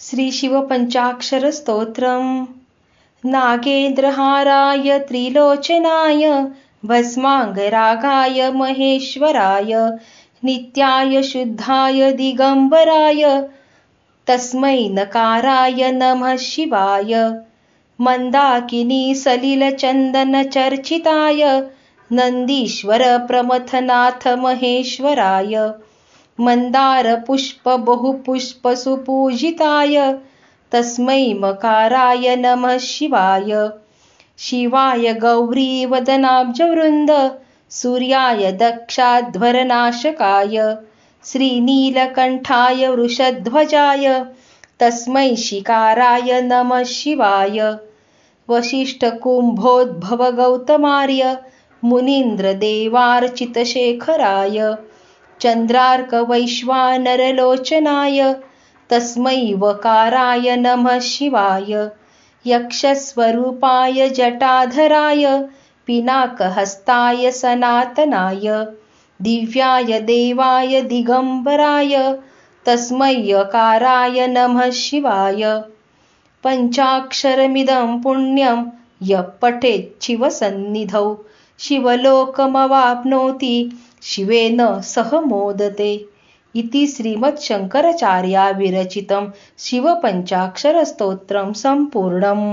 श्रीशिवपञ्चाक्षरस्तोत्रम्। नागेन्द्रहाराय त्रिलोचनाय भस्माङ्गरागाय महेश्वराय नित्याय शुद्धाय दिगम्बराय तस्मै नकाराय नमः शिवाय मन्दाकिनी सलिलचन्दनचर्चिताय नन्दीश्वरप्रमथनाथ महेश्वराय मन्दारपुष्पबहुपुष्पसुपूजिताय तस्मै मकाराय नमः शिवाय। शिवाय गौरीवदनाब्जवृन्द सूर्याय दक्षाध्वरनाशकाय श्रीनीलकण्ठाय वृषध्वजाय तस्मै शिकाराय नमः शिवाय। वसिष्ठकुम्भोद्भवगौतमार्य मुनीन्द्रदेवार्चितशेखराय चन्द्रार्कवैश्वानरलोचनाय तस्मै वकाराय नमः शिवाय यक्षस्वरूपाय जटाधराय पिनाकहस्ताय सनातनाय दिव्याय देवाय दिगम्बराय तस्मै यकाराय नमः शिवाय। पञ्चाक्षरमिदं पुण्यं यः पठेत् शिवसन्निधौ शिवलोकमवाप्नोति शिवेन सह मोदते इति श्रीमच्छङ्कराचार्या विरचितं शिवपञ्चाक्षरस्तोत्रं सम्पूर्णम्